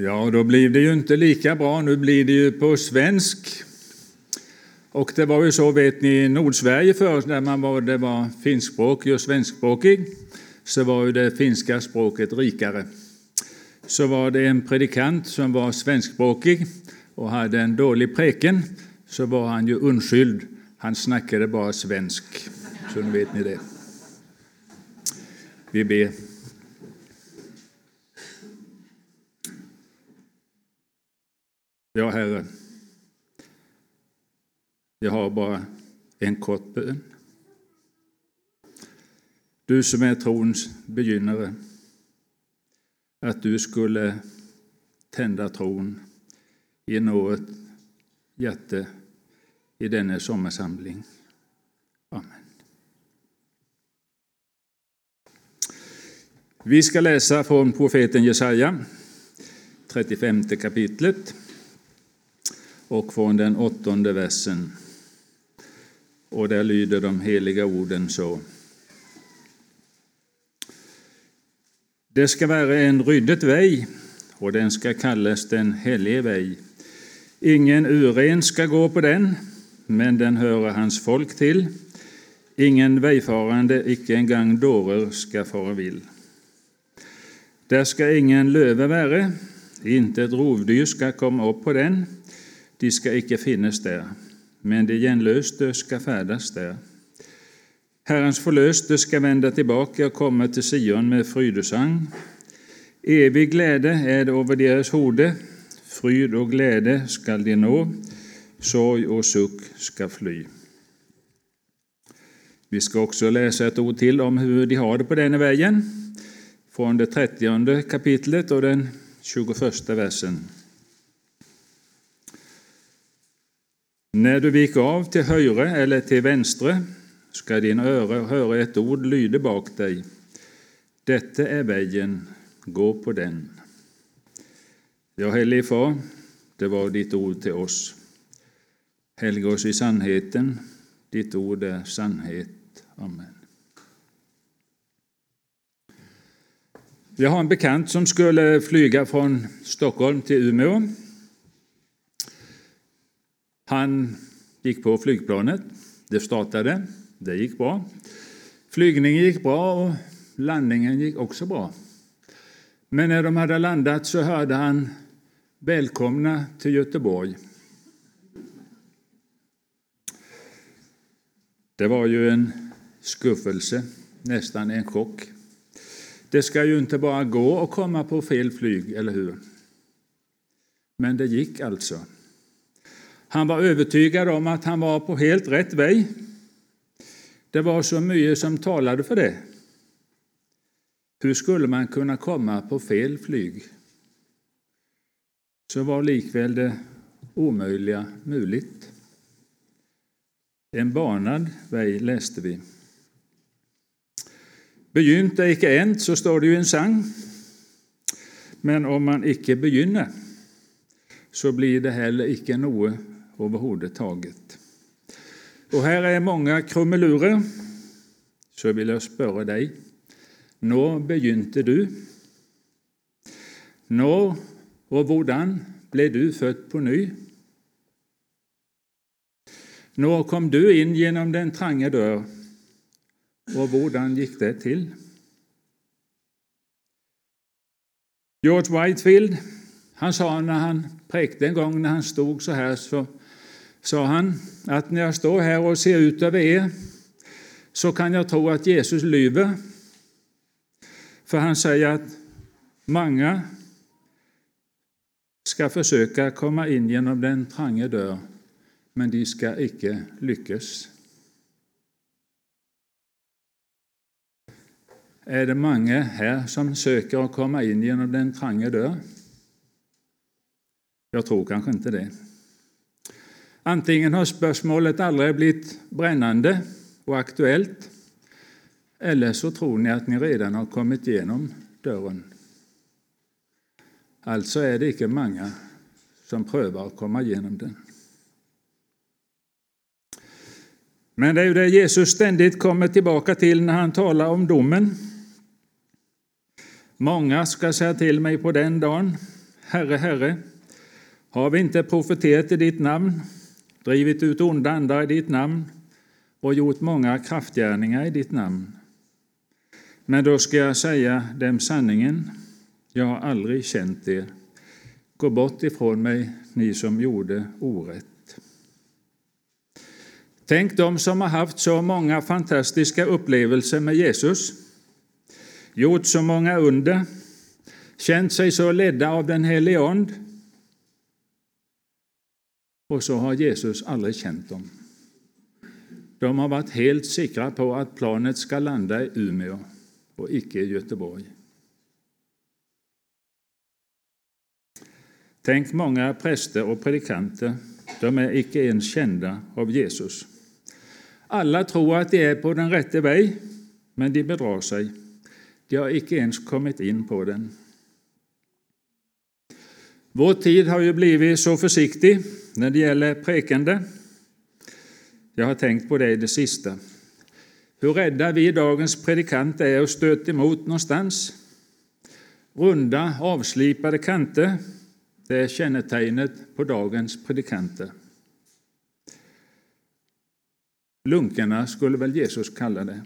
Ja, då blir det ju inte lika bra. Nu blir det ju på svensk. Och det var ju så, vet ni, i Nordsverige förr, när man var, det var finskspråkig och svenskspråkig, så var ju det finska språket rikare. Så var det en predikant som var svenskspråkig och hade en dålig preken, så var han ju undskyld. Han snackade bara svensk. Så nu vet ni det. Vi ber. Ja, Herre, jag har bara en kort bön. Du som är trons begynnare, att du skulle tända tron i något hjärte i denna sommarsamling. Amen. Vi ska läsa från profeten Jesaja, 35 kapitlet och från den åttonde versen. Och där lyder de heliga orden så. Det ska vara en ryddet väg, och den ska kallas den helige väg. Ingen uren ska gå på den, men den höra hans folk till. Ingen vägfarande, icke en gang dårer, ska fara vill. Där ska ingen löve vara, inte ett rovdyr ska komma upp på den, de ska icke finnas där, men de gjenløste ska färdas där. Herrens förlöste ska vända tillbaka och komma till Sion med frydesang. Evig glädje är det över deras hode, fryd och glädje skall de nå, sorg och suck ska fly. Vi ska också läsa ett ord till om hur de har det på denna vägen, från det trettionde kapitlet och den 21 versen. När du viker av till höjre eller till vänstre ska din öra höra ett ord lyde bak dig. Detta är vägen, gå på den. Ja, helige Far, det var ditt ord till oss. Helga oss i sannheten, ditt ord är sannhet. Amen. Jag har en bekant som skulle flyga från Stockholm till Umeå. Han gick på flygplanet. Det startade. Det gick bra. Flygningen gick bra och landningen gick också bra. Men när de hade landat så hörde han Välkomna till Göteborg. Det var ju en skuffelse, nästan en chock. Det ska ju inte bara gå att komma på fel flyg, eller hur? Men det gick alltså. Han var övertygad om att han var på helt rätt väg. Det var så mycket som talade för det. Hur skulle man kunna komma på fel flyg? Så var likväl det omöjliga möjligt. En banad väg läste vi. Begynt är icke änt, så står det ju en sang. Men om man icke begynner, så blir det heller icke något överhuvudtaget. Och här är många krumelurer, så vill jag spørre dig. När begynte du? När och hvordan blev du född på ny? När kom du in genom den trange dörr, och hvordan gick det till? George Whitefield han sa när han präkte en gång när han stod så här så sa han att när jag står här och ser ut över er så kan jag tro att Jesus lyver. För han säger att många ska försöka komma in genom den trange dörr, men de ska icke lyckas. Är det många här som söker att komma in genom den trange dörr? Jag tror kanske inte det. Antingen har spörsmålet aldrig blivit brännande och aktuellt, eller så tror ni att ni redan har kommit igenom dörren. Alltså är det icke många som prövar att komma igenom den. Men det är ju det Jesus ständigt kommer tillbaka till när han talar om domen. Många ska säga till mig på den dagen, Herre, Herre, har vi inte profeterat i ditt namn, drivit ut onda andar i ditt namn och gjort många kraftgärningar i ditt namn? Men då ska jag säga dem sanningen, jag har aldrig känt er. Gå bort ifrån mig, ni som gjorde orätt. Tänk de som har haft så många fantastiska upplevelser med Jesus, gjort så många under, känt sig så ledda av den helige Ande. Och så har Jesus aldrig känt dem. De har varit helt säkra på att planet ska landa i Umeå och icke i Göteborg. Tänk många präster och predikanter, de är icke ens kända av Jesus. Alla tror att de är på den rätta väg, men de bedrar sig. De har icke ens kommit in på den. Vår tid har ju blivit så försiktig när det gäller prekande. Jag har tänkt på det i det sista. Hur rädda vi dagens predikant är och stöta emot någonstans. Runda, avslipade kanter, det är kännetecknet på dagens predikanter. Lunkarna skulle väl Jesus kalla det.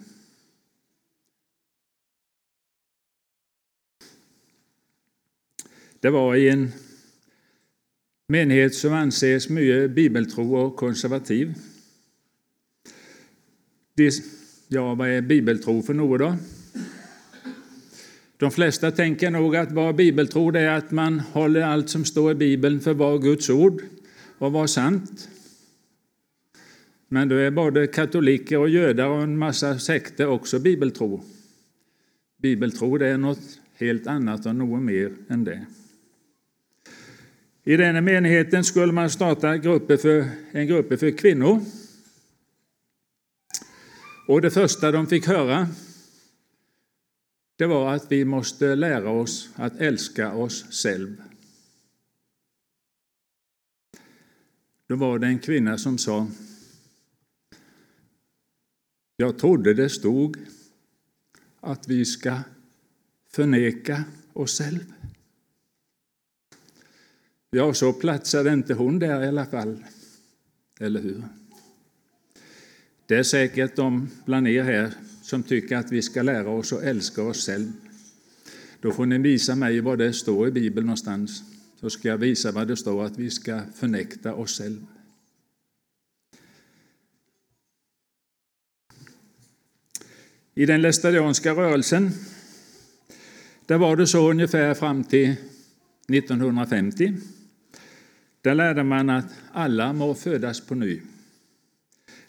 Det var i en menighet som anses mycket bibeltro och konservativ. Ja, vad är bibeltro för något då? De flesta tänker nog att vad bibeltro det är att man håller allt som står i Bibeln för var Guds ord och var sant. Men då är både katoliker och judar och en massa sekter också bibeltro. Bibeltro det är något helt annat och något mer än det. I denna menigheten skulle man starta grupper för, en grupp för kvinnor. Och det första de fick höra det var att vi måste lära oss att älska oss själva. Då var det en kvinna som sa Jag trodde det stod att vi ska förneka oss själva. Ja, så platsade inte hon där i alla fall. Eller hur? Det är säkert de bland er här som tycker att vi ska lära oss att älska oss själva. Då får ni visa mig vad det står i Bibeln någonstans. Så ska jag visa vad det står att vi ska förnekta oss själva. I den lästadianska rörelsen där var det så ungefär fram till 1950. Där lärde man att alla må födas på ny.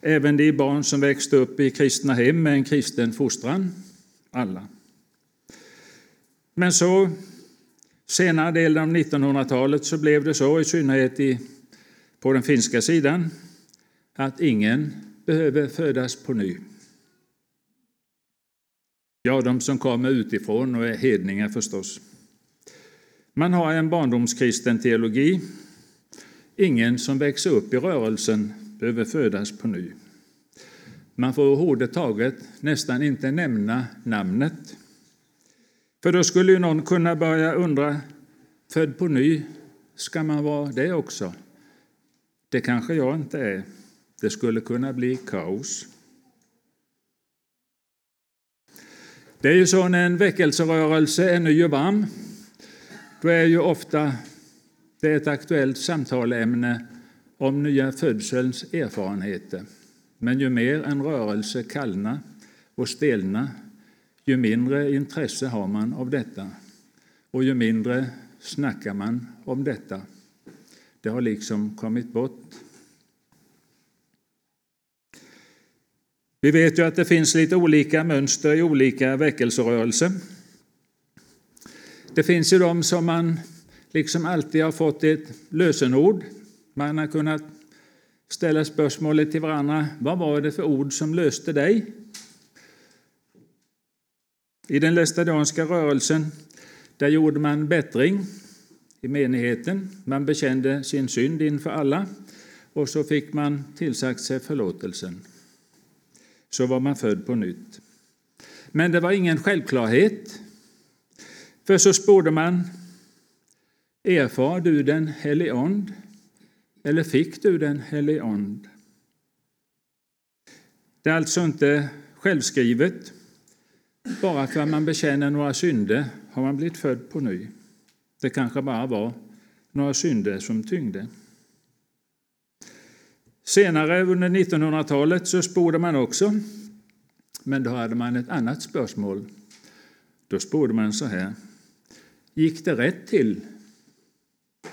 Även de barn som växte upp i kristna hem med en kristen fostran. Alla. Men så senare delen av 1900-talet så blev det så, i synnerhet i, på den finska sidan, att ingen behöver födas på ny. Ja, de som kommer utifrån och är hedningar förstås. Man har en barndomskristen teologi. Ingen som växer upp i rörelsen behöver födas på ny. Man får överhuvudtaget nästan inte nämna namnet. För då skulle ju någon kunna börja undra, född på ny, ska man vara det också? Det kanske jag inte är. Det skulle kunna bli kaos. Det är ju så när en väckelserörelse är ny och varm, då är ju ofta det är ett aktuellt samtalämne om nya födselns erfarenheter. Men ju mer en rörelse kallnar och stelnar, ju mindre intresse har man av detta och ju mindre snackar man om detta. Det har liksom kommit bort. Vi vet ju att det finns lite olika mönster i olika väckelserörelser. Det finns ju de som man liksom alltid har fått ett lösenord man har kunnat ställa spörsmålet till varandra, vad var det för ord som löste dig? I den lästadianska rörelsen där gjorde man bättring i menigheten. Man bekände sin synd inför alla och så fick man tillsagt sig förlåtelsen. Så var man född på nytt. Men det var ingen självklarhet. För så sporde man Erfar du den helige Ande, eller fick du den helige Ande? Det är alltså inte självskrivet. Bara för att man bekänner några synder har man blivit född på ny. Det kanske bara var några synder som tyngde. Senare under 1900-talet så spårade man också, men då hade man ett annat spörsmål. Då spårade man så här. Gick det rätt till?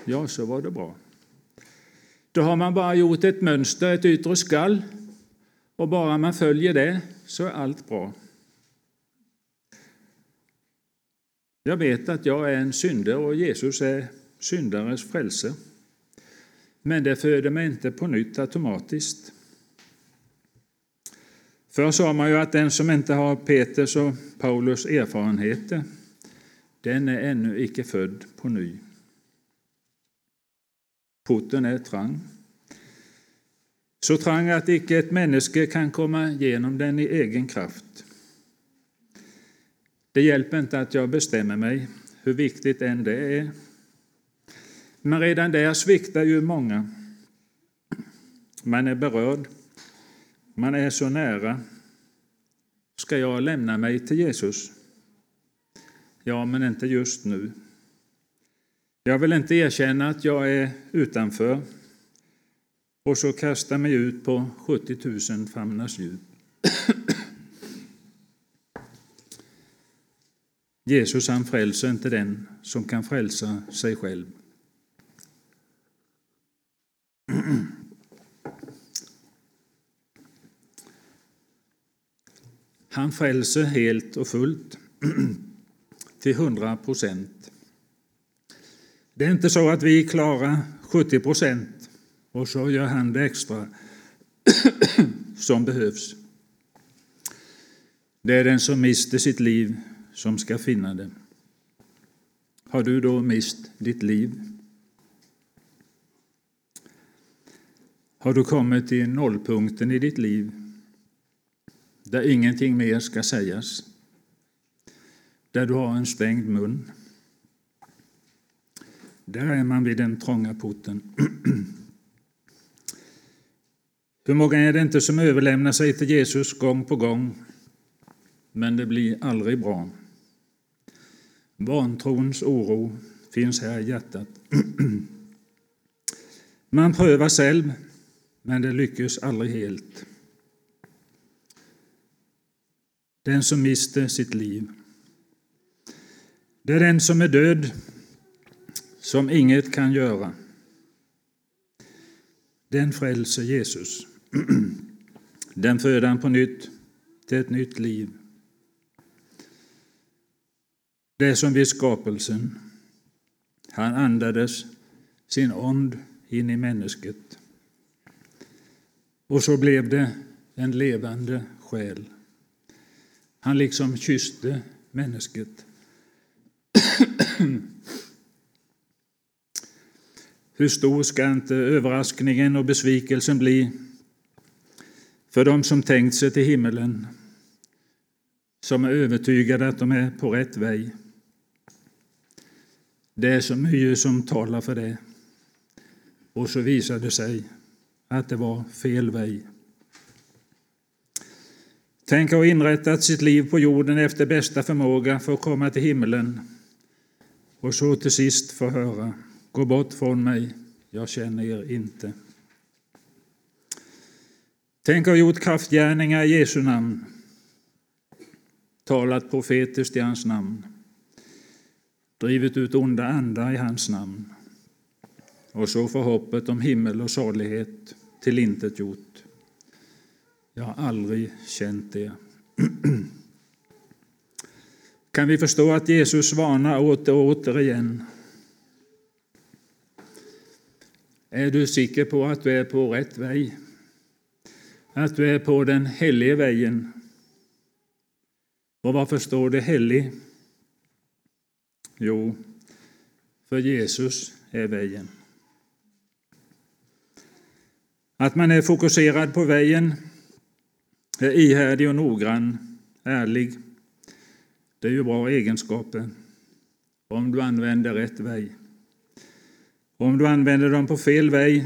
Ja, så var det bra. Då har man bara gjort ett mönster, ett yttre skall, och bara man följer det så är allt bra. Jag vet att jag är en syndare och Jesus är syndares frälse. Men det föder mig inte på nytt automatiskt. Förr sa man ju att den som inte har Peters och Paulus erfarenheter, den är ännu icke född på ny. Porten är trang. Så trang att icke ett människa kan komma igenom den i egen kraft. Det hjälper inte att jag bestämmer mig, hur viktigt än det är. Men redan där sviktar ju många. Man är berörd, man är så nära. Ska jag lämna mig till Jesus? Ja, men inte just nu. Jag vill inte erkänna att jag är utanför och så kasta mig ut på 70 000 famnars djup. Jesus han frälser inte den som kan frälsa sig själv. Han frälser helt och fullt, till hundra procent. Det är inte så att vi klarar 70 procent och så gör han det extra som behövs. Det är den som mister sitt liv som ska finna det. Har du då mist ditt liv? Har du kommit till nollpunkten i ditt liv där ingenting mer ska sägas? Där du har en stängd mun? Där är man vid den trånga porten. Hur många är det inte som överlämnar sig till Jesus gång på gång, men det blir aldrig bra? Vantrons oro finns här i hjärtat. Man prövar själv, men det lyckas aldrig helt. Den som mister sitt liv. Det är den som är död, som inget kan göra. Den frälser Jesus. Den föder han på nytt till ett nytt liv. Det är som vid skapelsen. Han andades sin ond in i människet. Och så blev det en levande själ. Han liksom kysste människet. Hur stor ska inte överraskningen och besvikelsen bli för dem som tänkt sig till himmelen, som är övertygade att de är på rätt väg. Det är så mycket som talar för det. Och så visar det sig att det var fel väg. Tänk att ha inrättat sitt liv på jorden efter bästa förmåga för att komma till himmelen och så till sist få höra Gå bort från mig, jag känner er inte. Tänk att ha gjort kraftgärningar i Jesu namn, talat profetiskt i hans namn, drivit ut onda andar i hans namn och så får hoppet om himmel och salighet tillintetgjort. Jag har aldrig känt det. Kan vi förstå att Jesus varnar åter och åter igen Är du säker på att du är på rätt väg? Att du är på den heliga vägen? Och varför står det helig? Jo, för Jesus är vägen. Att man är fokuserad på vägen, är ihärdig och noggrann, ärlig. Det är ju bra egenskaper om du använder rätt väg. Om du använder dem på fel väg,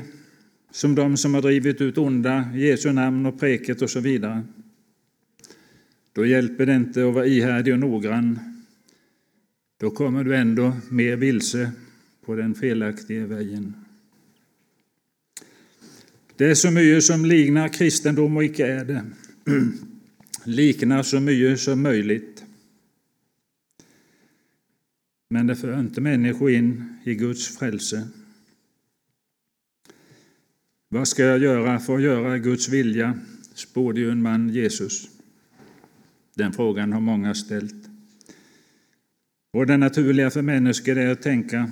som de som har drivit ut onda i Jesu namn och preket och så vidare, då hjälper det inte att vara ihärdig och noggrann. Då kommer du ändå mer vilse på den felaktiga vägen. Det är så mycket som liknar kristendom och icke är det. Liknar så mycket som möjligt. Men det för inte människor in i Guds frälse. Vad ska jag göra för att göra Guds vilja? sporde ju en man Jesus. Den frågan har många ställt. Och det naturliga för människor är att tänka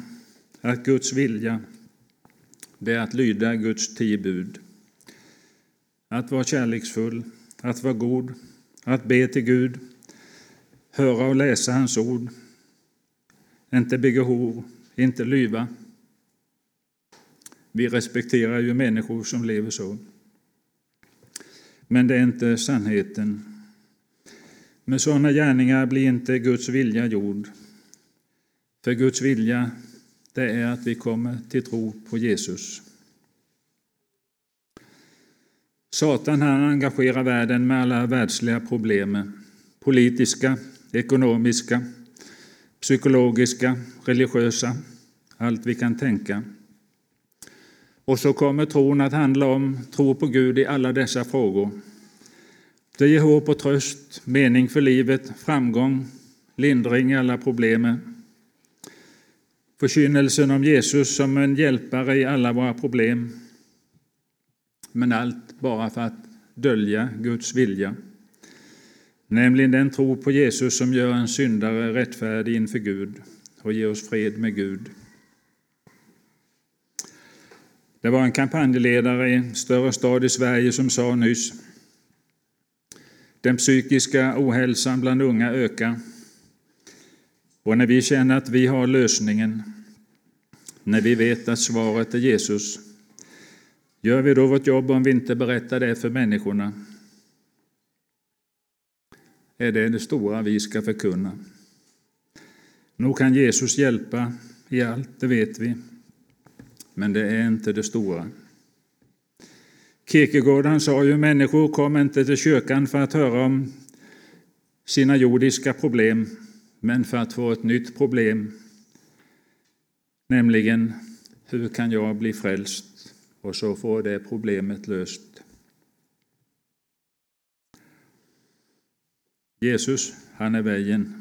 att Guds vilja det är att lyda Guds tio bud. Att vara kärleksfull, att vara god, att be till Gud, höra och läsa hans ord, inte bygga hor, inte lyva. Vi respekterar ju människor som lever så. Men det är inte sannheten. Med sådana gärningar blir inte Guds vilja gjord. För Guds vilja det är att vi kommer till tro på Jesus. Satan han engagerar världen med alla världsliga problem, politiska, ekonomiska, psykologiska, religiösa, allt vi kan tänka. Och så kommer tron att handla om tro på Gud i alla dessa frågor. Det ger hopp och tröst, mening för livet, framgång, lindring i alla problem. Förkynnelsen om Jesus som en hjälpare i alla våra problem. Men allt bara för att dölja Guds vilja. Nämligen den tro på Jesus som gör en syndare rättfärdig inför Gud och ger oss fred med Gud. Det var en kampanjledare i en större stad i Sverige som sa nyss den psykiska ohälsan bland unga ökar. Och när vi känner att vi har lösningen, när vi vet att svaret är Jesus, gör vi då vårt jobb om vi inte berättar det för människorna? Är det det stora vi ska förkunna? Nog kan Jesus hjälpa i allt, det vet vi, men det är inte det stora. Kierkegaard han sa ju människor kom inte till kyrkan för att höra om sina jordiska problem, men för att få ett nytt problem, nämligen hur kan jag bli frälst? Och så få det problemet löst. Jesus, han är vägen.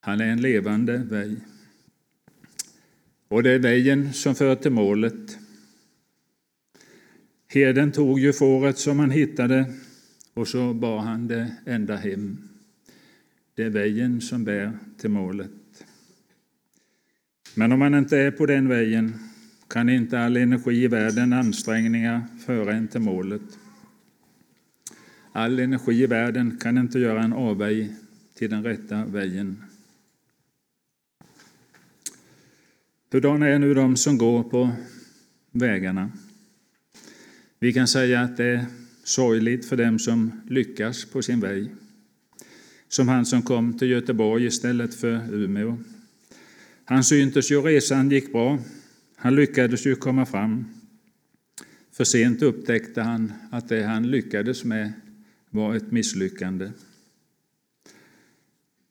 Han är en levande väg. Och det är vägen som för till målet. Herden tog ju fåret som han hittade och så bar han det ända hem. Det är vägen som bär till målet. Men om man inte är på den vägen kan inte all energi i världen, ansträngningar, föra en till målet. All energi i världen kan inte göra en avväg till den rätta vägen. Hurdana är nu de som går på vägarna? Vi kan säga att det är sorgligt för dem som lyckas på sin väg. Som han som kom till Göteborg istället för Umeå. Han syntes ju resan gick bra. Han lyckades ju komma fram. För sent upptäckte han att det han lyckades med var ett misslyckande.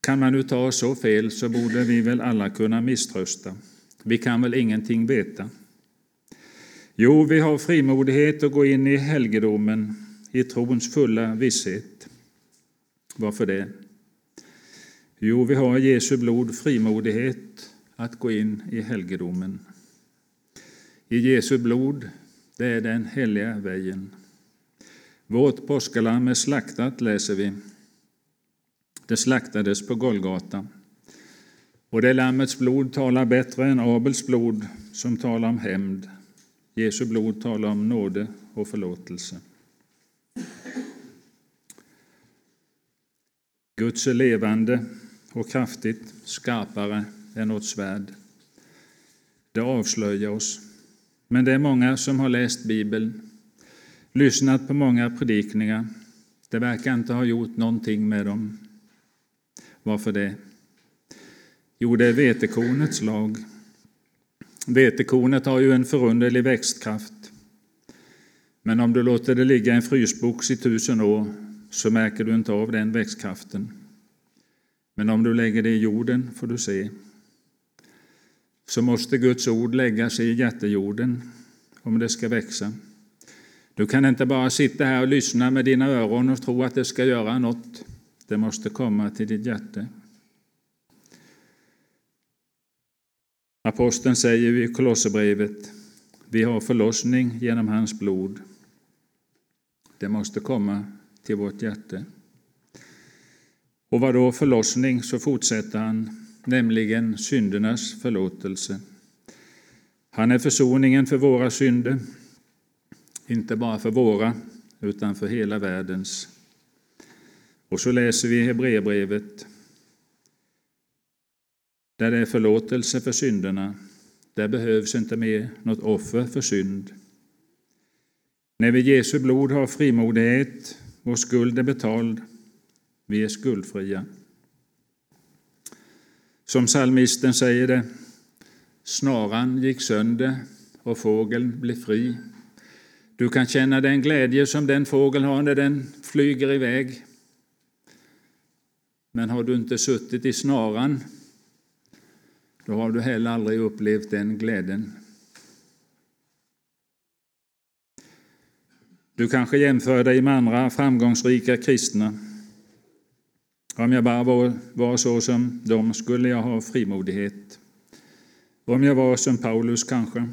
Kan man nu ta så fel så borde vi väl alla kunna misströsta. Vi kan väl ingenting veta. Jo, vi har frimodighet att gå in i helgedomen i trons fulla visshet. Varför det? Jo, vi har i Jesu blod frimodighet att gå in i helgedomen. I Jesu blod, det är den heliga vägen. Vårt påskalamm är slaktat, läser vi. Det slaktades på Golgata. Och det lammets blod talar bättre än Abels blod som talar om hämnd. Jesu blod talar om nåde och förlåtelse. Guds är levande och kraftigt, skarpare än något svärd. Det avslöjar oss. Men det är många som har läst Bibeln, lyssnat på många predikningar. Det verkar inte ha gjort någonting med dem. Varför det? Jo, det är vetekornets lag. Vetekornet har ju en förunderlig växtkraft. Men om du låter det ligga i en frysbox i tusen år så märker du inte av den växtkraften. Men om du lägger det i jorden får du se. Så måste Guds ord läggas i hjärtejorden om det ska växa. Du kan inte bara sitta här och lyssna med dina öron och tro att det ska göra något. Det måste komma till ditt hjärta. Aposteln säger i Kolosserbrevet, vi har förlossning genom hans blod. Det måste komma till vårt hjärta. Och vad då förlossning, så fortsätter han, nämligen syndernas förlåtelse. Han är försoningen för våra synder, inte bara för våra, utan för hela världens. Och så läser vi Hebreerbrevet, där det är förlåtelse för synderna. Där behövs inte mer något offer för synd. När vi Jesu blod har frimodighet, vår skuld är betald, vi är skuldfria. Som psalmisten säger det, snaran gick sönder och fågeln blev fri. Du kan känna den glädje som den fågeln har när den flyger iväg. Men har du inte suttit i snaran, då har du heller aldrig upplevt den glädjen. Du kanske jämför dig med andra framgångsrika kristna. Om jag bara var, var så som de skulle jag ha frimodighet. Om jag var som Paulus kanske,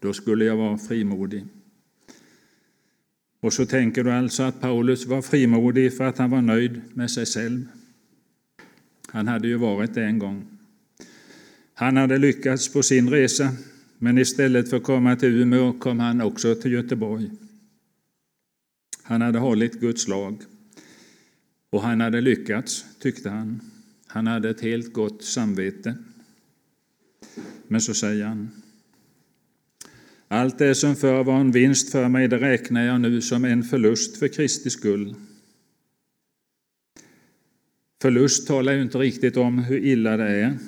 då skulle jag vara frimodig. Och så tänker du alltså att Paulus var frimodig för att han var nöjd med sig själv. Han hade ju varit det en gång. Han hade lyckats på sin resa men istället för att komma till Umeå kom han också till Göteborg. Han hade hållit Guds lag och han hade lyckats, tyckte han. Han hade ett helt gott samvete. Men så säger han allt det som förr var en vinst för mig, det räknar jag nu som en förlust för Kristi skull. Förlust talar ju inte riktigt om hur illa det är.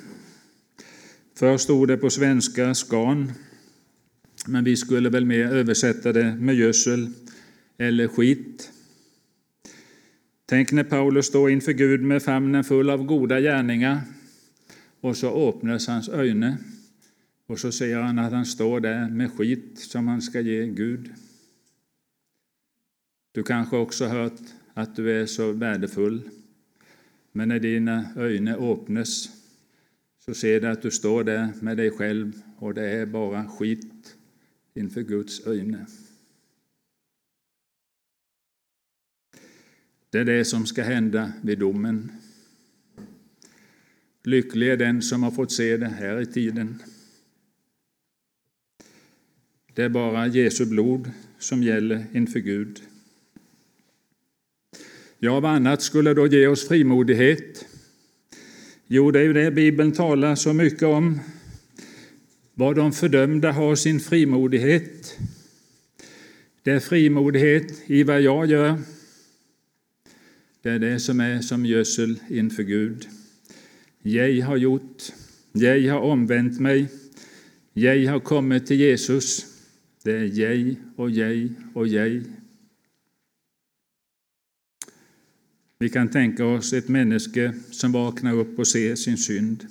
Först stod det på svenska skan, men vi skulle väl mer översätta det med gödsel eller skit. Tänk när Paulus står inför Gud med famnen full av goda gärningar och så öppnas hans ögon och så ser han att han står där med skit som han ska ge Gud. Du kanske också hört att du är så värdefull, men när dina ögon öppnas så ser du att du står där med dig själv och det är bara skit inför Guds ögon. Det är det som ska hända vid domen. Lycklig är den som har fått se det här i tiden. Det är bara Jesu blod som gäller inför Gud. Ja, vad annat skulle då ge oss frimodighet? Jo, det är ju det Bibeln talar så mycket om. Var de fördömda har sin frimodighet. Det är frimodighet i vad jag gör. Det är det som är som gödsel inför Gud. Jag har gjort, jag har omvänt mig, jag har kommit till Jesus. Det är jag och jag och jag. Vi kan tänka oss ett människa som vaknar upp och ser sin synd.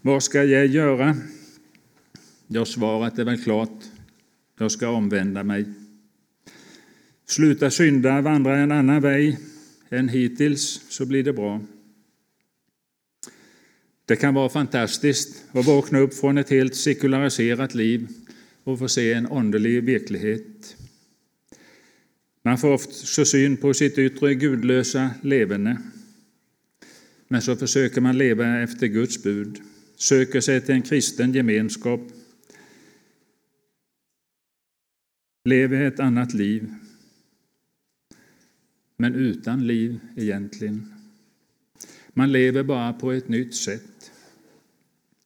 Vad ska jag göra? Ja, svaret är väl klart. Jag ska omvända mig. Sluta synda, vandra en annan väg än hittills, så blir det bra. Det kan vara fantastiskt att vakna upp från ett helt sekulariserat liv och få se en underlig verklighet. Man får ofta syn på sitt yttre gudlösa levande. Men så försöker man leva efter Guds bud, söker sig till en kristen gemenskap, lever ett annat liv, men utan liv egentligen. Man lever bara på ett nytt sätt.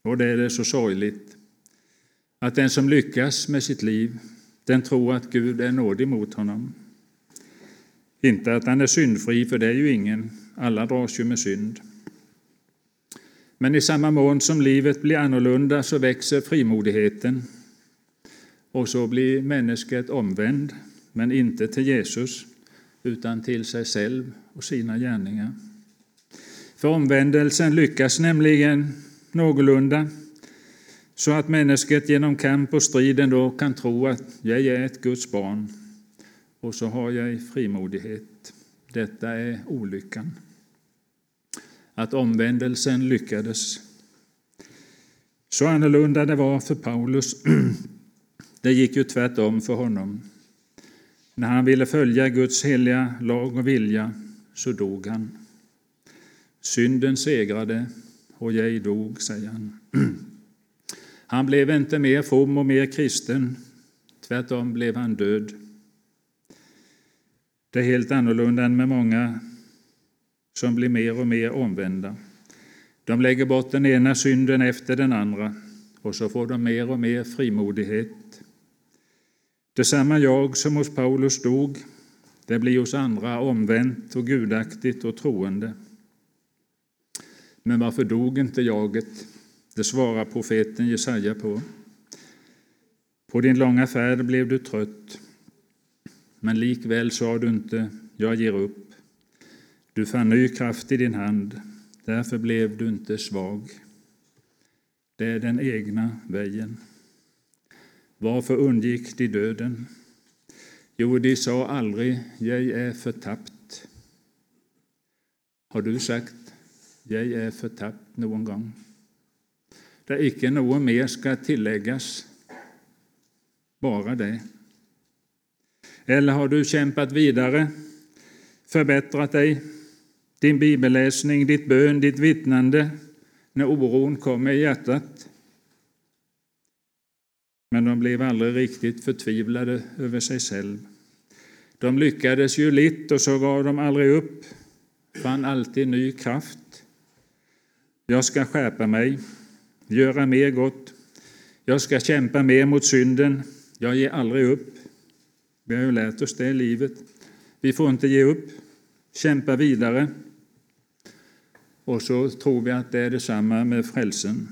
Och det är det så sorgligt att den som lyckas med sitt liv, den tror att Gud är nådig mot honom. Inte att han är syndfri, för det är ju ingen. Alla dras ju med synd. Men i samma mån som livet blir annorlunda så växer frimodigheten och så blir människan omvänd, men inte till Jesus utan till sig själv och sina gärningar. För omvändelsen lyckas nämligen någorlunda så att människan genom kamp och striden då kan tro att jag är ett Guds barn och så har jag frimodighet. Detta är olyckan. Att omvändelsen lyckades. Så annorlunda det var för Paulus. Det gick ju tvärtom för honom. När han ville följa Guds heliga lag och vilja så dog han. Synden segrade och jag dog, säger han. Han blev inte mer from och mer kristen, tvärtom blev han död. Det är helt annorlunda än med många som blir mer och mer omvända. De lägger bort den ena synden efter den andra och så får de mer och mer frimodighet. Detsamma jag som hos Paulus dog, det blir hos andra omvänt och gudaktigt och troende. Men varför dog inte jaget? Det svarar profeten Jesaja på. På din långa färd blev du trött, men likväl sa du inte jag ger upp. Du fann ny kraft i din hand, därför blev du inte svag. Det är den egna vägen. Varför undgick de döden? Jo, de sa aldrig jag är förtappt. Har du sagt jag är förtappt någon gång? där icke något mer ska tilläggas bara det. Eller har du kämpat vidare, förbättrat dig, din bibelläsning, ditt bön, ditt vittnande, när oron kommer i hjärtat? Men de blev aldrig riktigt förtvivlade över sig själv. De lyckades ju lite och så gav de aldrig upp, fann alltid ny kraft. Jag ska skärpa mig, göra mer gott. Jag ska kämpa mer mot synden. Jag ger aldrig upp. Vi har ju lärt oss det i livet. Vi får inte ge upp, kämpa vidare. Och så tror vi att det är detsamma med frälsen.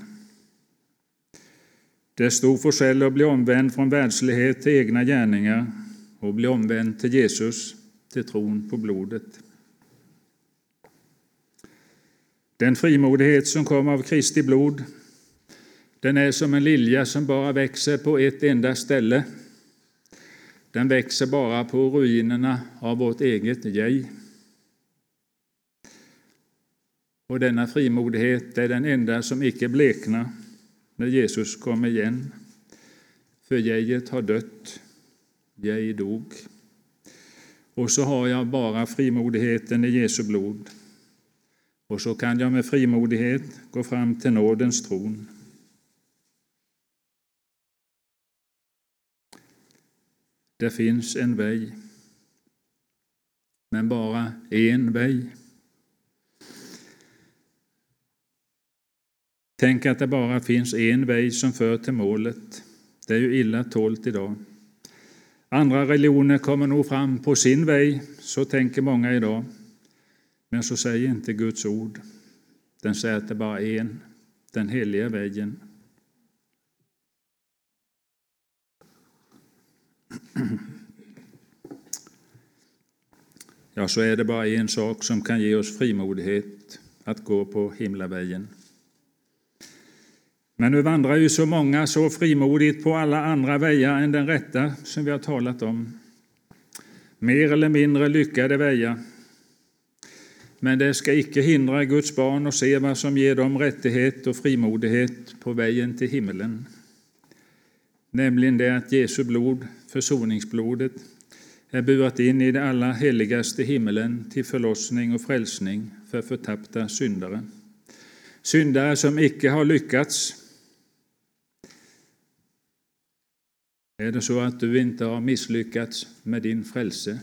Det är stor forskel att bli omvänd från världslighet till egna gärningar och bli omvänd till Jesus, till tron på blodet. Den frimodighet som kommer av Kristi blod den är som en lilja som bara växer på ett enda ställe. Den växer bara på ruinerna av vårt eget jag. Och denna frimodighet är den enda som icke bleknar när Jesus kommer igen. För jeget har dött, jag dog. Och så har jag bara frimodigheten i Jesu blod. Och så kan jag med frimodighet gå fram till nådens tron. Det finns en väg, men bara en väg. Tänk att det bara finns en väg som för till målet. Det är ju illa tålt idag. Andra religioner kommer nog fram på sin väg, så tänker många idag. Men så säger inte Guds ord. Den säger att det bara är en, den heliga vägen. Ja, så är det bara en sak som kan ge oss frimodighet att gå på himlavägen. Men nu vandrar ju så många så frimodigt på alla andra vägar än den rätta som vi har talat om. Mer eller mindre lyckade vägar. Men det ska icke hindra Guds barn att se vad som ger dem rättighet och frimodighet på vägen till himmelen nämligen det att Jesu blod, försoningsblodet, är burat in i det allra heligaste himmelen till förlossning och frälsning för förtappta syndare. Syndare som icke har lyckats. Är det så att du inte har misslyckats med din frälse,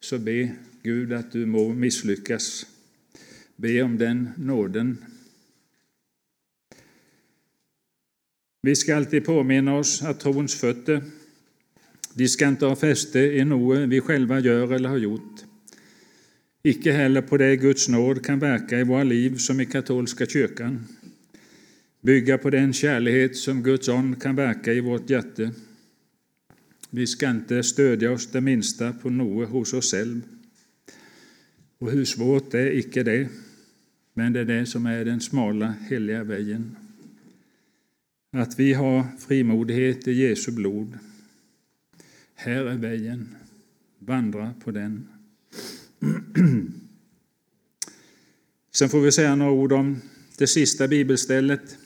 så be Gud att du må misslyckas. Be om den nåden Vi ska alltid påminna oss att trons fötter, de ska inte ha fäste i något vi själva gör eller har gjort. Icke heller på det Guds nåd kan verka i våra liv som i katolska kyrkan. bygga på den kärlighet som Guds ande kan verka i vårt hjärta. Vi ska inte stödja oss det minsta på något hos oss själva. Och hur svårt är icke det, men det är det som är den smala, heliga vägen. Att vi har frimodighet i Jesu blod. Här är vägen, vandra på den. Sen får vi säga några ord om det sista bibelstället.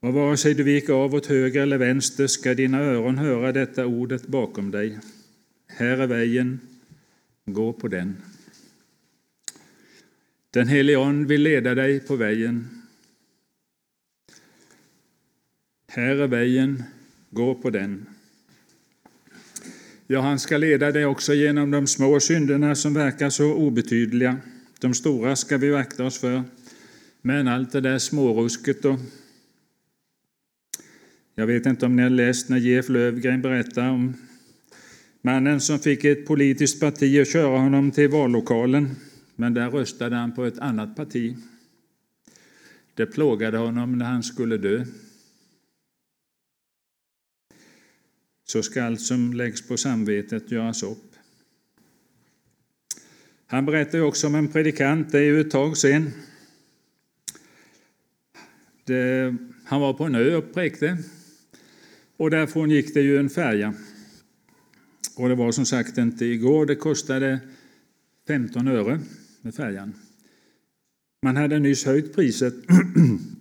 Och vare sig du viker av åt höger eller vänster ska dina öron höra detta ordet bakom dig. Här är vägen, gå på den. Den helige Ande vill leda dig på vägen. Här är vägen, gå på den. Ja, han ska leda dig också genom de små synderna som verkar så obetydliga. De stora ska vi akta oss för. Men allt det där smårusket och jag vet inte om ni har läst när Jeff Lövgren berättar om mannen som fick ett politiskt parti att köra honom till vallokalen, men där röstade han på ett annat parti. Det plågade honom när han skulle dö. Så ska allt som läggs på samvetet göras upp. Han berättar också om en predikant, det är ju ett tag sedan. Det, han var på en ö och präkte och därifrån gick det ju en färja. Och det var som sagt inte igår, det kostade 15 öre med färjan. Man hade nyss höjt priset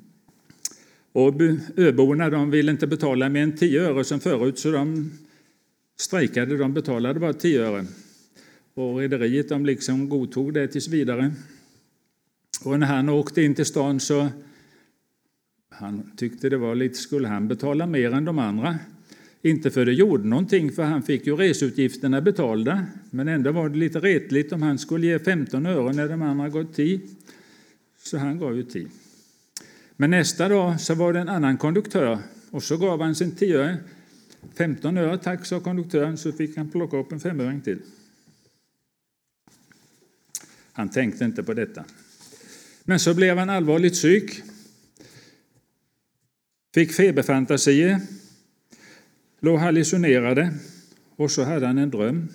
och öborna de ville inte betala mer än 10 öre som förut så de strejkade, de betalade bara 10 öre. Och rederiet de liksom godtog det tills vidare. Och när han åkte in till stan så han tyckte det var lite, skulle han betala mer än de andra? Inte för det gjorde någonting, för han fick ju resutgifterna betalda. Men ändå var det lite retligt om han skulle ge 15 öre när de andra gått 10. Så han gav ju 10. Men nästa dag så var det en annan konduktör och så gav han sin tioöring. 15 öre tack, sa konduktören, så fick han plocka upp en femöring till. Han tänkte inte på detta. Men så blev han allvarligt sjuk fick feberfantasier, låg hallucinerade och så hade han en dröm.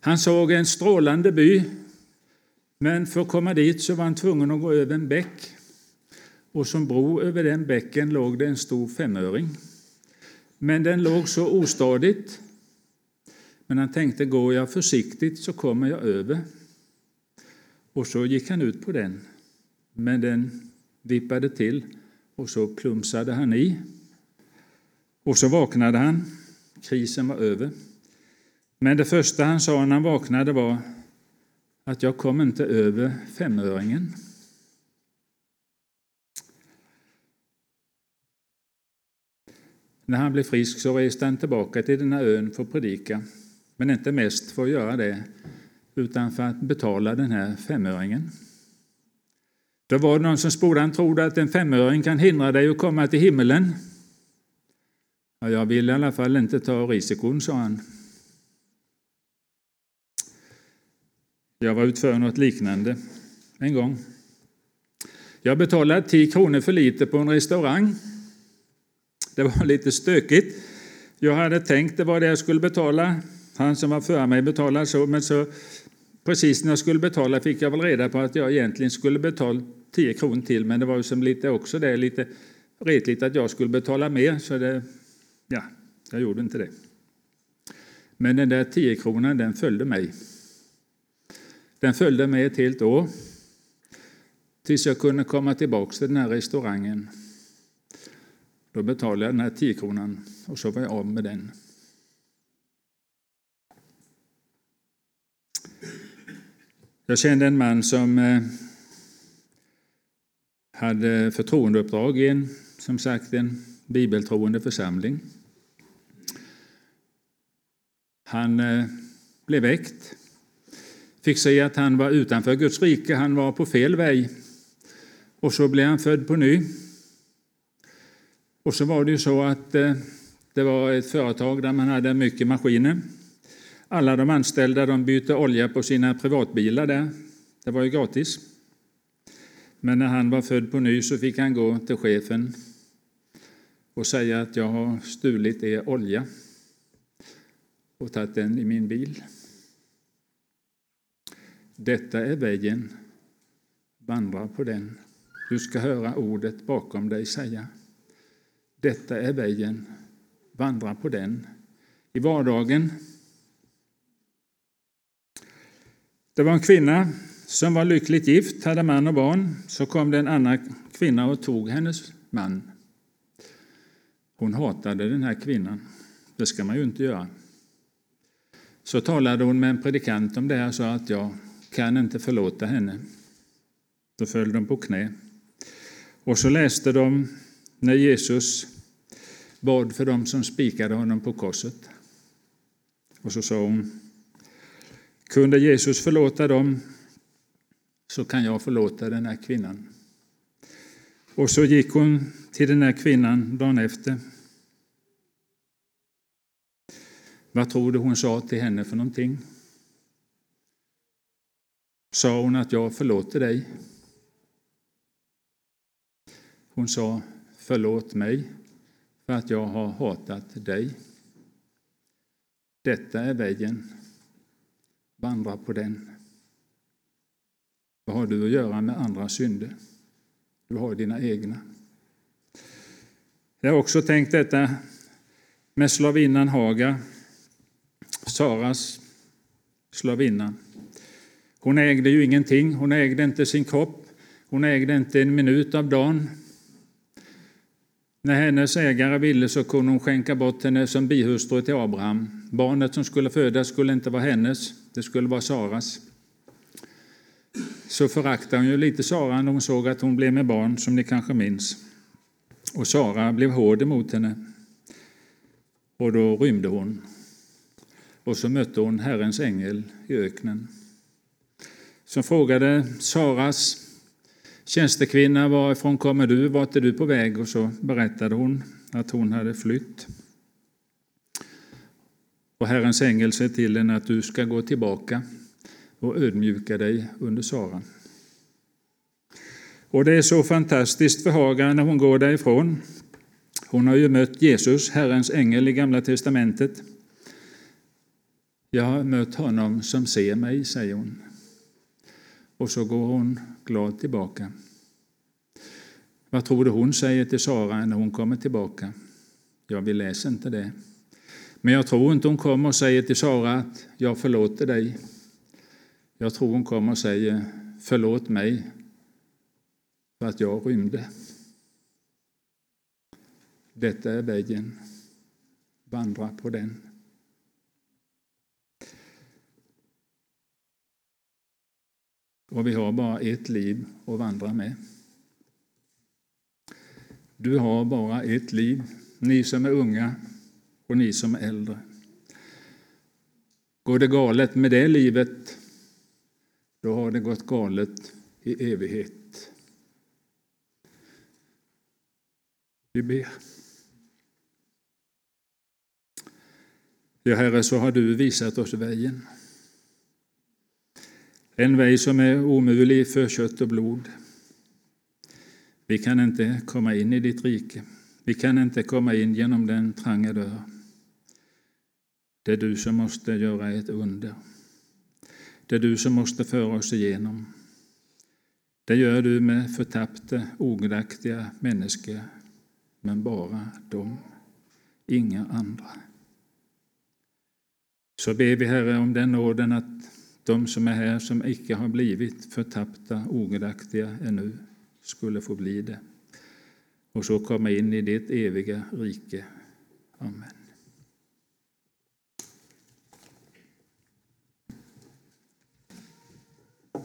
Han såg en strålande by, men för att komma dit så var han tvungen att gå över en bäck. Och som bro över den bäcken låg det en stor femöring. Men den låg så ostadigt. Men han tänkte, går jag försiktigt så kommer jag över. Och så gick han ut på den. Men den vippade till och så plumsade han i. Och så vaknade han. Krisen var över. Men det första han sa när han vaknade var att jag kom inte över femöringen. När han blev frisk så reste han tillbaka till den här ön för att predika. Men inte mest för att göra det, utan för att betala den här femöringen. Då var det någon som sporde, han trodde att en femöring kan hindra dig att komma till himmelen. Ja, jag vill i alla fall inte ta risikon, sa han. Jag var utför något liknande en gång. Jag betalade 10 kronor för lite på en restaurang. Det var lite stökigt. Jag hade tänkt det var det jag skulle betala. Han som var före mig betalade så, men så precis när jag skulle betala fick jag väl reda på att jag egentligen skulle betala 10 kronor till, men det var ju som lite också det lite retligt att jag skulle betala mer, så det, ja, jag gjorde inte det. Men den där 10 kronan, den följde mig. Den följde mig ett helt år tills jag kunde komma tillbaka till den här restaurangen. Då betalade jag den här 10 kronan och så var jag av med den. Jag kände en man som eh, hade förtroendeuppdrag i en, som sagt, en bibeltroende församling. Han eh, blev väckt, fick se att han var utanför Guds rike, han var på fel väg. Och så blev han född på ny. Och så var det ju så att eh, det var ett företag där man hade mycket maskiner. Alla de anställda de bytte olja på sina privatbilar där. Det var ju gratis. Men när han var född på ny så fick han gå till chefen och säga att jag har stulit er olja och tagit den i min bil. Detta är vägen, vandra på den. Du ska höra ordet bakom dig säga. Detta är vägen, vandra på den. I vardagen. Det var en kvinna som var lyckligt gift, hade man och barn. Så kom det en annan kvinna och tog hennes man. Hon hatade den här kvinnan. Det ska man ju inte göra. Så talade hon med en predikant om det här och sa att jag kan inte förlåta henne. Då föll de på knä. Och så läste de när Jesus bad för dem som spikade honom på korset. Och så sa hon, kunde Jesus förlåta dem så kan jag förlåta den här kvinnan. Och så gick hon till den här kvinnan dagen efter. Vad tror du hon sa till henne för någonting? Sa hon att jag förlåter dig? Hon sa förlåt mig för att jag har hatat dig. Detta är vägen. Vandra på den. Vad har du att göra med andra synder? Du har dina egna. Jag har också tänkt detta med slavinnan Haga, Saras slavinna. Hon ägde ju ingenting, hon ägde inte sin kropp, hon ägde inte en minut av dagen. När hennes ägare ville så kunde hon skänka bort henne som bihustru till Abraham. Barnet som skulle födas skulle inte vara hennes, det skulle vara Saras. Så föraktade hon ju lite Sara när hon såg att hon blev med barn, som ni kanske minns. Och Sara blev hård emot henne. Och då rymde hon. Och så mötte hon Herrens ängel i öknen. Som frågade Saras tjänstekvinna, varifrån kommer du, vart är du på väg? Och så berättade hon att hon hade flytt. Och Herrens ängel säger till henne att du ska gå tillbaka och ödmjuka dig under Sara. Och det är så fantastiskt för Hagar när hon går därifrån. Hon har ju mött Jesus, Herrens ängel, i Gamla testamentet. Jag har mött honom som ser mig, säger hon. Och så går hon glad tillbaka. Vad tror du hon säger till Sara när hon kommer tillbaka? Ja, vi läser inte det. Men jag tror inte hon kommer och säger till Sara att jag förlåter dig. Jag tror hon kommer och säger förlåt mig för att jag rymde. Detta är vägen. Vandra på den. Och vi har bara ett liv att vandra med. Du har bara ett liv, ni som är unga och ni som är äldre. Går det galet med det livet, då har det gått galet i evighet. Vi ber. Ja, Herre, så har du visat oss vägen. En väg som är omöjlig för kött och blod. Vi kan inte komma in i ditt rike. Vi kan inte komma in genom den trånga dörr. Det är du som måste göra ett under. Det är du som måste föra oss igenom. Det gör du med förtappade, ogudaktiga människor, men bara dem, inga andra. Så ber vi, Herre, om den nåden att de som är här som icke har blivit förtappta, ogudaktiga ännu, skulle få bli det och så komma in i ditt eviga rike. Amen.